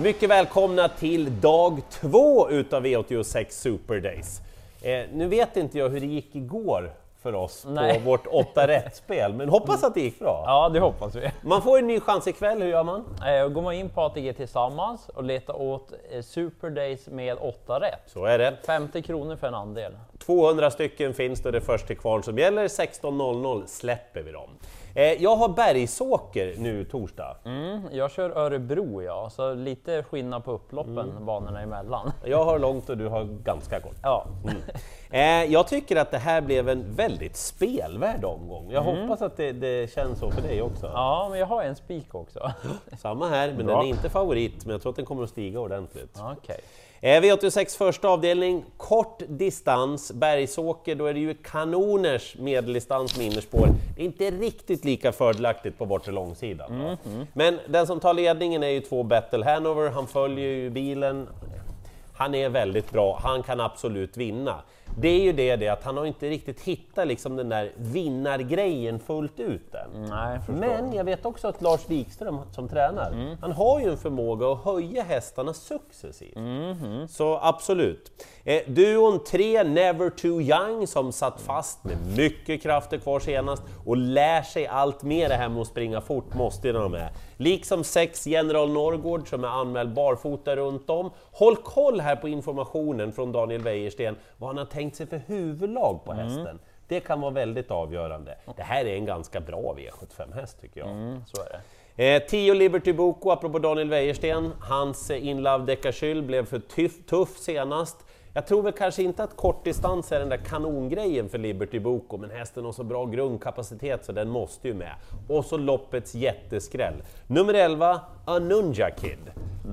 Mycket välkomna till dag två utav V86 Super Days. Eh, nu vet inte jag hur det gick igår för oss Nej. på vårt 8 rätt-spel, men hoppas att det gick bra. Ja, det hoppas vi. Man får en ny chans ikväll, hur gör man? Eh, Går man in på ATG tillsammans och letar åt eh, Super Days med 8 rätt. Så är det. 50 kronor för en andel. 200 stycken finns det, det är först till kvarn som gäller. 16.00 släpper vi dem. Eh, jag har Bergsåker nu torsdag. Mm, jag kör Örebro ja, så lite skillnad på upploppen banorna emellan. Jag har långt och du har ganska kort. Ja, Eh, jag tycker att det här blev en väldigt spelvärd omgång. Jag hoppas att det, det känns så för dig också. ja men jag har en spik också. Samma här, men Bra. den är inte favorit, men jag tror att den kommer att stiga ordentligt. Okej. Eh, V86 första avdelning, kort distans, Bergsåker, då är det ju kanoners medeldistans med innerspår. Det är inte riktigt lika fördelaktigt på bortre långsidan. va? Men den som tar ledningen är ju två Battle Hanover, han följer ju bilen. Han är väldigt bra, han kan absolut vinna. Det är ju det, det att han har inte riktigt hittat liksom den där vinnargrejen fullt ut än. Nej, jag. Men jag vet också att Lars Wikström som tränar, han har ju en förmåga att höja hästarna successivt. Så absolut. Eh, duon 3 Never Too Young som satt fast med mycket krafter kvar senast och lär sig allt mer det här med att springa fort, måste de med. Liksom 6 General Norrgård som är anmäld barfota runt om. Håll koll här på informationen från Daniel Wäjersten, vad han har tänkt sig för huvudlag på hästen. Det kan vara väldigt avgörande. Det här är en ganska bra V75-häst tycker jag. Mm, så är det. Eh, 10 Liberty Boko, apropå Daniel Wäjersten, hans eh, Inlove Decasyl blev för tuff, tuff senast. Jag tror väl kanske inte att kortdistans är den där kanongrejen för Liberty Boko, men hästen har så bra grundkapacitet så den måste ju med. Och så loppets jätteskräll. Nummer 11, Anunja Kid.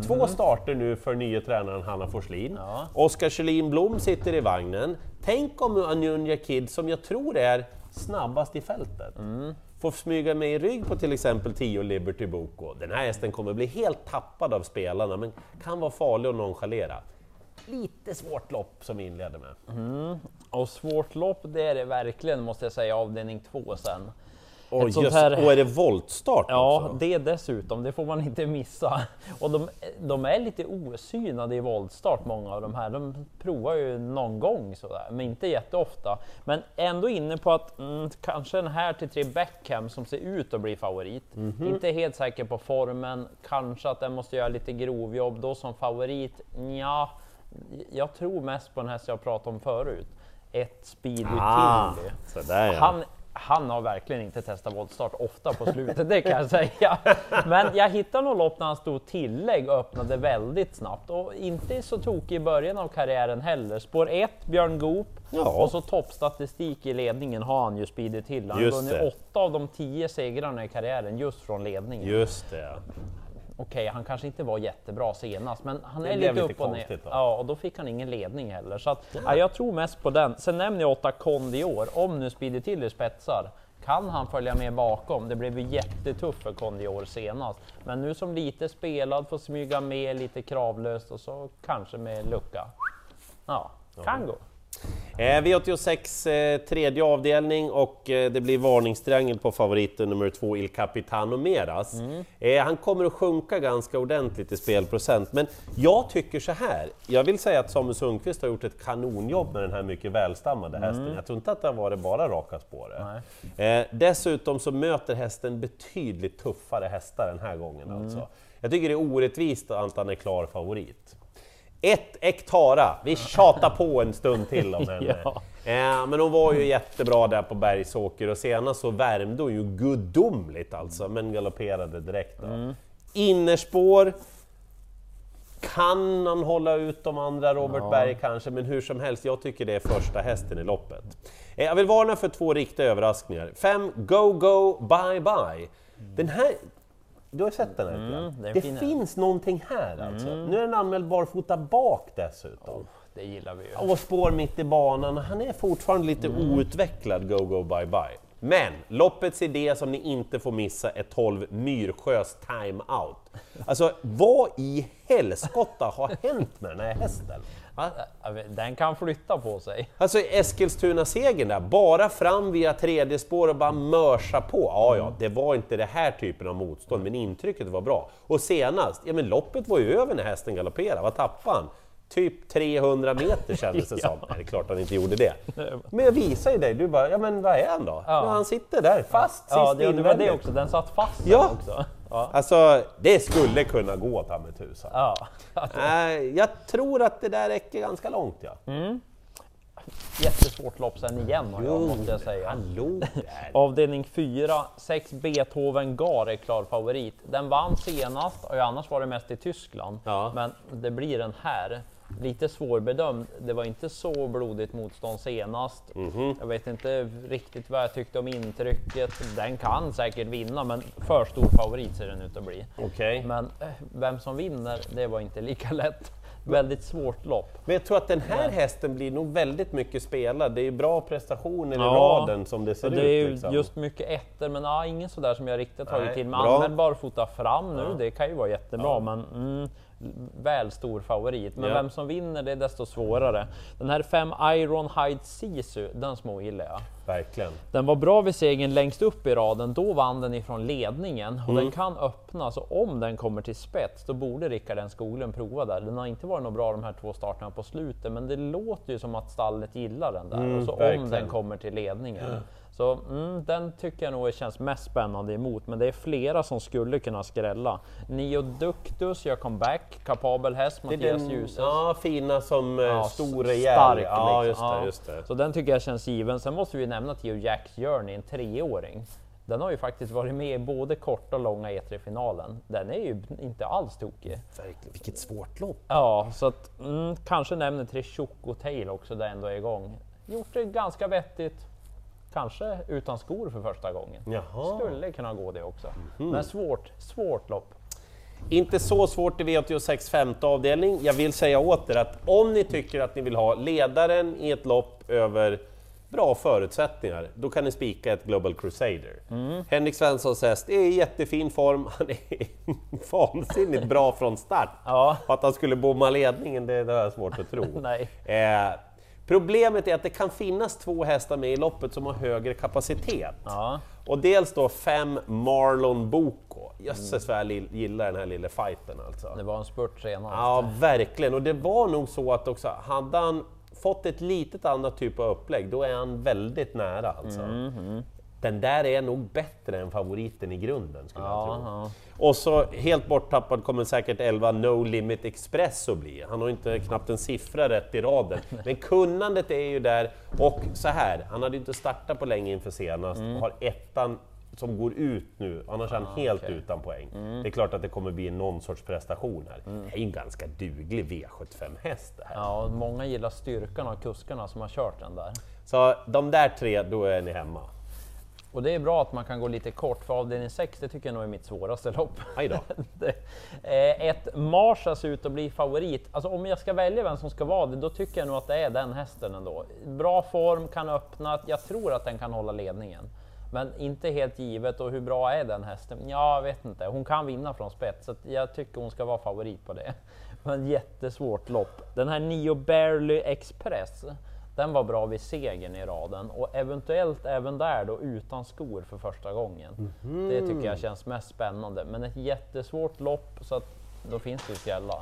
Två starter nu för nye tränaren Hanna Forslin. Ja. Oskar Kjellin Blom sitter i vagnen. Tänk om Anunja Kid, som jag tror är snabbast i fältet, får smyga med i rygg på till exempel 10 Liberty Boko. Den här hästen kommer bli helt tappad av spelarna, men kan vara farlig att nonchalera. Lite svårt lopp som vi inleder med. Och svårt lopp, det är det verkligen måste jag säga, avdelning 2 sen. Sånt just, här- Och är det voltstart Ja, också? det dessutom, det får man inte missa. Och de, de är lite osynade i voltstart, många av de här. De provar ju någon gång sådär, men inte jätteofta. Men ändå inne på att mm, kanske den här till tre Beckham som ser ut att bli favorit. Inte helt säker på formen, kanske att den måste göra lite grovjobb. Då som favorit, ja, jag tror mest på den här som jag pratade om förut. Ett Speedy Ah, sådär ja. Han, han har verkligen inte testat voltstart ofta på slutet, det kan jag säga. Men jag hittade något lopp när han stod tillägg och öppnade väldigt snabbt och inte så tokig i början av karriären heller. Spår 1, Björn Goop Ja. och så toppstatistik i ledningen har han ju speedat till. Han har vunnit åtta av de tio segrarna i karriären just från ledningen. Just det, ja. Okej, han kanske inte var jättebra senast, men han är lite upp och ner. Ja, och då fick han ingen ledning heller. Så att, ja, jag tror mest på den. Sen nämner jag 8 Kondior. Om nu Speedy Tiller spetsar, kan han följa med bakom? Det blev ju jättetufft för Kondior senast. Men nu som lite spelad, får smyga med lite kravlöst och så kanske med lucka. Ja, kan gå. Eh, V86 eh, tredje avdelning och eh, det blir varningstriangel på favoriten nummer två Il Capitano Meras. Eh, han kommer att sjunka ganska ordentligt i spelprocent, men jag tycker så här. Jag vill säga att Samuel Sundqvist har gjort ett kanonjobb med den här mycket välstammade hästen. Jag tror inte att det har varit bara raka spåret. Dessutom så möter hästen betydligt tuffare hästar den här gången alltså. Jag tycker det är orättvist att han är klar favorit. Ett Ektara, vi tjatar på en stund till om henne. Ja. Eh, men hon var ju jättebra där på Bergsåker och senast så värmde hon ju gudomligt alltså, men galopperade direkt. Då. Innerspår, kan han hålla ut de andra, Robert Berg kanske, men hur som helst, jag tycker det är första hästen i loppet. Eh, jag vill varna för två riktiga överraskningar. Fem Go Go Bye Bye. Den här, du har sett den här? Mm, den det fin här. finns någonting här alltså. Nu är den anmäld barfota bak dessutom. Det gillar vi ju. Och spår mitt i banan, han är fortfarande lite outvecklad Go Go Bye Bye. Men loppets idé som ni inte får missa är 12 Myrsjös timeout. Alltså vad i helskotta har hänt med den här hästen? Den kan flytta på sig. Alltså Eskilstuna-segern där, bara fram via tredje spår och bara mörsa på. Ja, ja, det var inte det här typen av motstånd, men intrycket var bra. Och senast, ja men loppet var ju över när hästen galopperade, vad tappade han? Typ 300 meter kändes det som. Nej, det är klart han inte gjorde det. Men jag visar ju dig, du bara, ja men vad är han då? Ja. han sitter där, fast Ja, sist det, det var det invändigt. också, den satt fast Ja. också. Ja. Alltså, det skulle kunna gå ta mig tusan. Ja. Jag tror att det där räcker ganska långt ja. Jättesvårt lopp sen igen har jag, måste jag säga. där. Avdelning 4, 6 Beethoven Gar är klar favorit. Den vann senast, och annars var det mest i Tyskland. Ja. Men det blir den här. Lite svårbedömd. Det var inte så blodigt motstånd senast. Mhm. Jag vet inte riktigt vad jag tyckte om intrycket. Den kan säkert vinna, men för stor favorit ser den ut att bli. Okej. Men eh, vem som vinner, det var inte lika lätt. Väldigt svårt lopp. Men jag tror att den här hästen blir nog väldigt mycket spelad. Det är bra prestationer i Ja. raden som det ser ut. det är ju liksom. just mycket ettor, men ja, ingen sådär som jag riktigt tagit Nej, till. Men använd barfota fram nu, Ja. det kan ju vara jättebra, Ja. men mm, väl stor favorit. Men Ja. vem som vinner, det är desto svårare. Den här 5 Iron Hide Sisu, den smågillar jag. Verkligen. Den var bra vid segern längst upp i raden, då vann den ifrån ledningen och Mm. den kan öppna, så om den kommer till spets då borde Rickard N Skoglund prova där. Den har inte varit något bra de här två starterna på slutet, men det låter ju som att stallet gillar den där. Mm, och så om verkligen. den kommer till ledningen. Så mm, den tycker jag nog känns mest spännande emot, men det är flera som skulle kunna skrälla. Nio Ductus gör comeback, kapabel häst, Mattias Djuse. ja, fina som eh, Ja, stor s- rejäl. stark, Ja, liksom. just det. Just det. Så den tycker jag känns given. Sen måste vi nämna Theo Jacks Journey, en treåring. Den har ju faktiskt varit med i både korta och långa E3-finalen. Den är ju inte alls tokig. Verkligen. Vilket svårt lopp. Ja, så att mm, kanske nämner tre Choco Tail också, där ändå är igång. Gjort det ganska vettigt. Kanske utan skor för första gången. Jaha. Skulle kunna gå det också. Mhm. Men svårt, svårt lopp. Inte så svårt i V86 femte avdelning. Jag vill säga åt er att om ni tycker att ni vill ha ledaren i ett lopp över bra förutsättningar, då kan ni spika ett Global Crusader. Henrik Svenssons häst är i jättefin form, han är vansinnigt bra från start. Ja. Och att han skulle bomma ledningen, det, det har jag svårt att tro. Eh, problemet är att det kan finnas två hästar med i loppet som har högre kapacitet. Ja. Och dels då fem Marlon Boko. Jösses vad jag gillar den här lilla fighten alltså. Det var en spurt senast. Ja, verkligen. Och det var nog så att också, hade han fått ett litet annat typ av upplägg, då är han väldigt nära alltså. Den där är nog bättre än favoriten i grunden skulle jag Ja, tro. ja. Och så helt borttappad kommer säkert 11 No Limit Express att bli. Han har inte knappt en siffra rätt i raden. Men kunnandet är ju där. Och så här, han hade inte startat på länge inför senast och har ettan som går ut nu, annars är han helt okej. utan poäng. Det är klart att det kommer bli någon sorts prestation här. Det är ju en ganska duglig V75-häst det här. Ja, och många gillar styrkan av kuskarna som har kört den där. Så de där tre, då är ni hemma. Och det är bra att man kan gå lite kort, för avdelning 6 det tycker jag nog är mitt svåraste lopp. Eh, Ett Marsa ser ut att bli favorit. Alltså om jag ska välja vem som ska vara det, då tycker jag nog att det är den hästen ändå. Bra form, kan öppna, jag tror att den kan hålla ledningen. Men inte helt givet, och hur bra är den hästen? Ja, jag vet inte. Hon kan vinna från spets, så jag tycker hon ska vara favorit på det. Men jättesvårt lopp. Den här Nio Barely Express, den var bra vid segern i raden och eventuellt även där då utan skor för första gången. Det tycker jag känns mest spännande. Men ett jättesvårt lopp så att då finns det ju skrällar.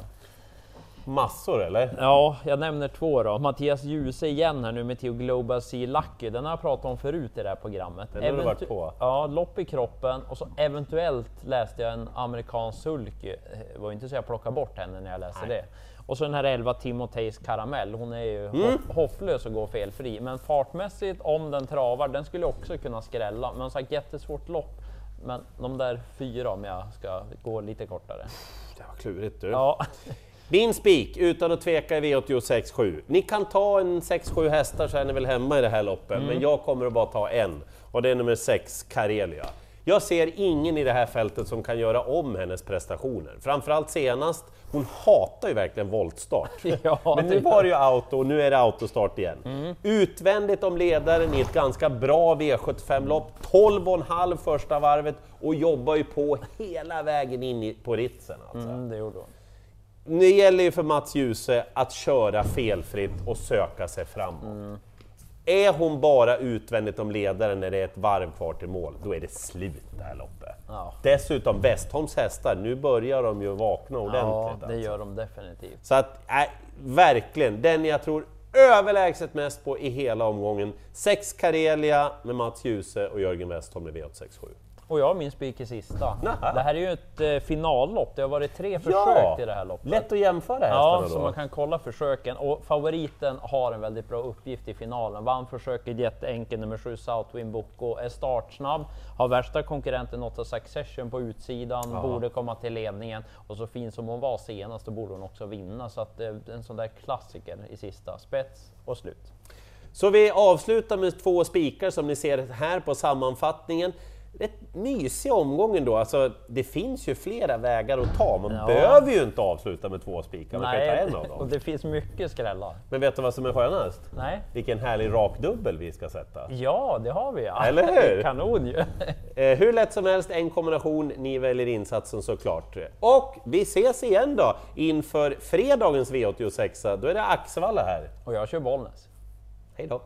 Massor eller? Ja, jag nämner två då. Mattias Djuse igen här nu med Theo Global Sea Lucky. Den har jag pratat om förut i det här programmet. Den har du varit på. Ja, lopp i kroppen och så eventuellt läste jag en amerikansk sulky. Det var ju inte så jag plockade bort henne när jag läste Nej. det. Och så den här 11 Timoteus Karamell. Hon är ju Mm. hopp- hopplös att gå felfri. Men fartmässigt, om den travar, den skulle också kunna skrälla. Men sagt, jättesvårt lopp. Men de där fyra om jag ska gå lite kortare. Det var klurigt du. Ja, Min spik, utan att tveka i V86 7. Ni kan ta en 6-7 hästar så är ni väl hemma i det här loppet, men jag kommer att bara ta en. Och det är nummer 6, Karelia. Jag ser ingen i det här fältet som kan göra om hennes prestationer. Framförallt senast, hon hatar ju verkligen voltstart. Ja, Men nu var det ju auto och nu är det autostart igen. Utvändigt om ledaren i ett ganska bra V75-lopp, 12,5 första varvet och jobbar ju på hela vägen in på ritsen. Alltså. Mm, det gjorde hon. Det gäller ju för Mats Djuse att köra felfritt och söka sig framåt. Är hon bara utvändigt om ledaren när det är ett varv kvar till mål, då är det slut det här loppet. Ja. Dessutom Westholms hästar, nu börjar de ju vakna ordentligt. Ja, det alltså. gör de definitivt. Så att, äh, verkligen, den jag tror överlägset mest på i hela omgången. Sex Karelia med Mats Djuse och Jörgen Westholm i V867. Och jag har min spik i sista. Nähä. Det här är ju ett eh, finallopp, det har varit tre försök Ja, i det här loppet. lätt att jämföra hästarna Ja, då. så man kan kolla försöken. Och favoriten har en väldigt bra uppgift i finalen. Vann försöket jätteenkelt, nummer 7 Southwind Boko, är startsnabb, har värsta konkurrenten 8 Succession på utsidan, borde komma till ledningen. Och så fin som hon var senast, då borde hon också vinna. Så att är en sån där klassiker i sista. Spets och slut. Så vi avslutar med två spikar som ni ser här på sammanfattningen. Mysig omgång då, alltså det finns ju flera vägar att ta, man Ja. behöver ju inte avsluta med två spikar, man kan ju ta en av och dem. det finns mycket skrällar. Men vet du vad som är skönast? Nej. Vilken härlig rakdubbel vi ska sätta. Ja, det har vi ja. Eller hur? Kanon ju. Eh, hur lätt som helst, en kombination, ni väljer insatsen såklart. Och vi ses igen då inför fredagens V86, då är det Axevalla här. Och jag kör Bollnäs. Hej då!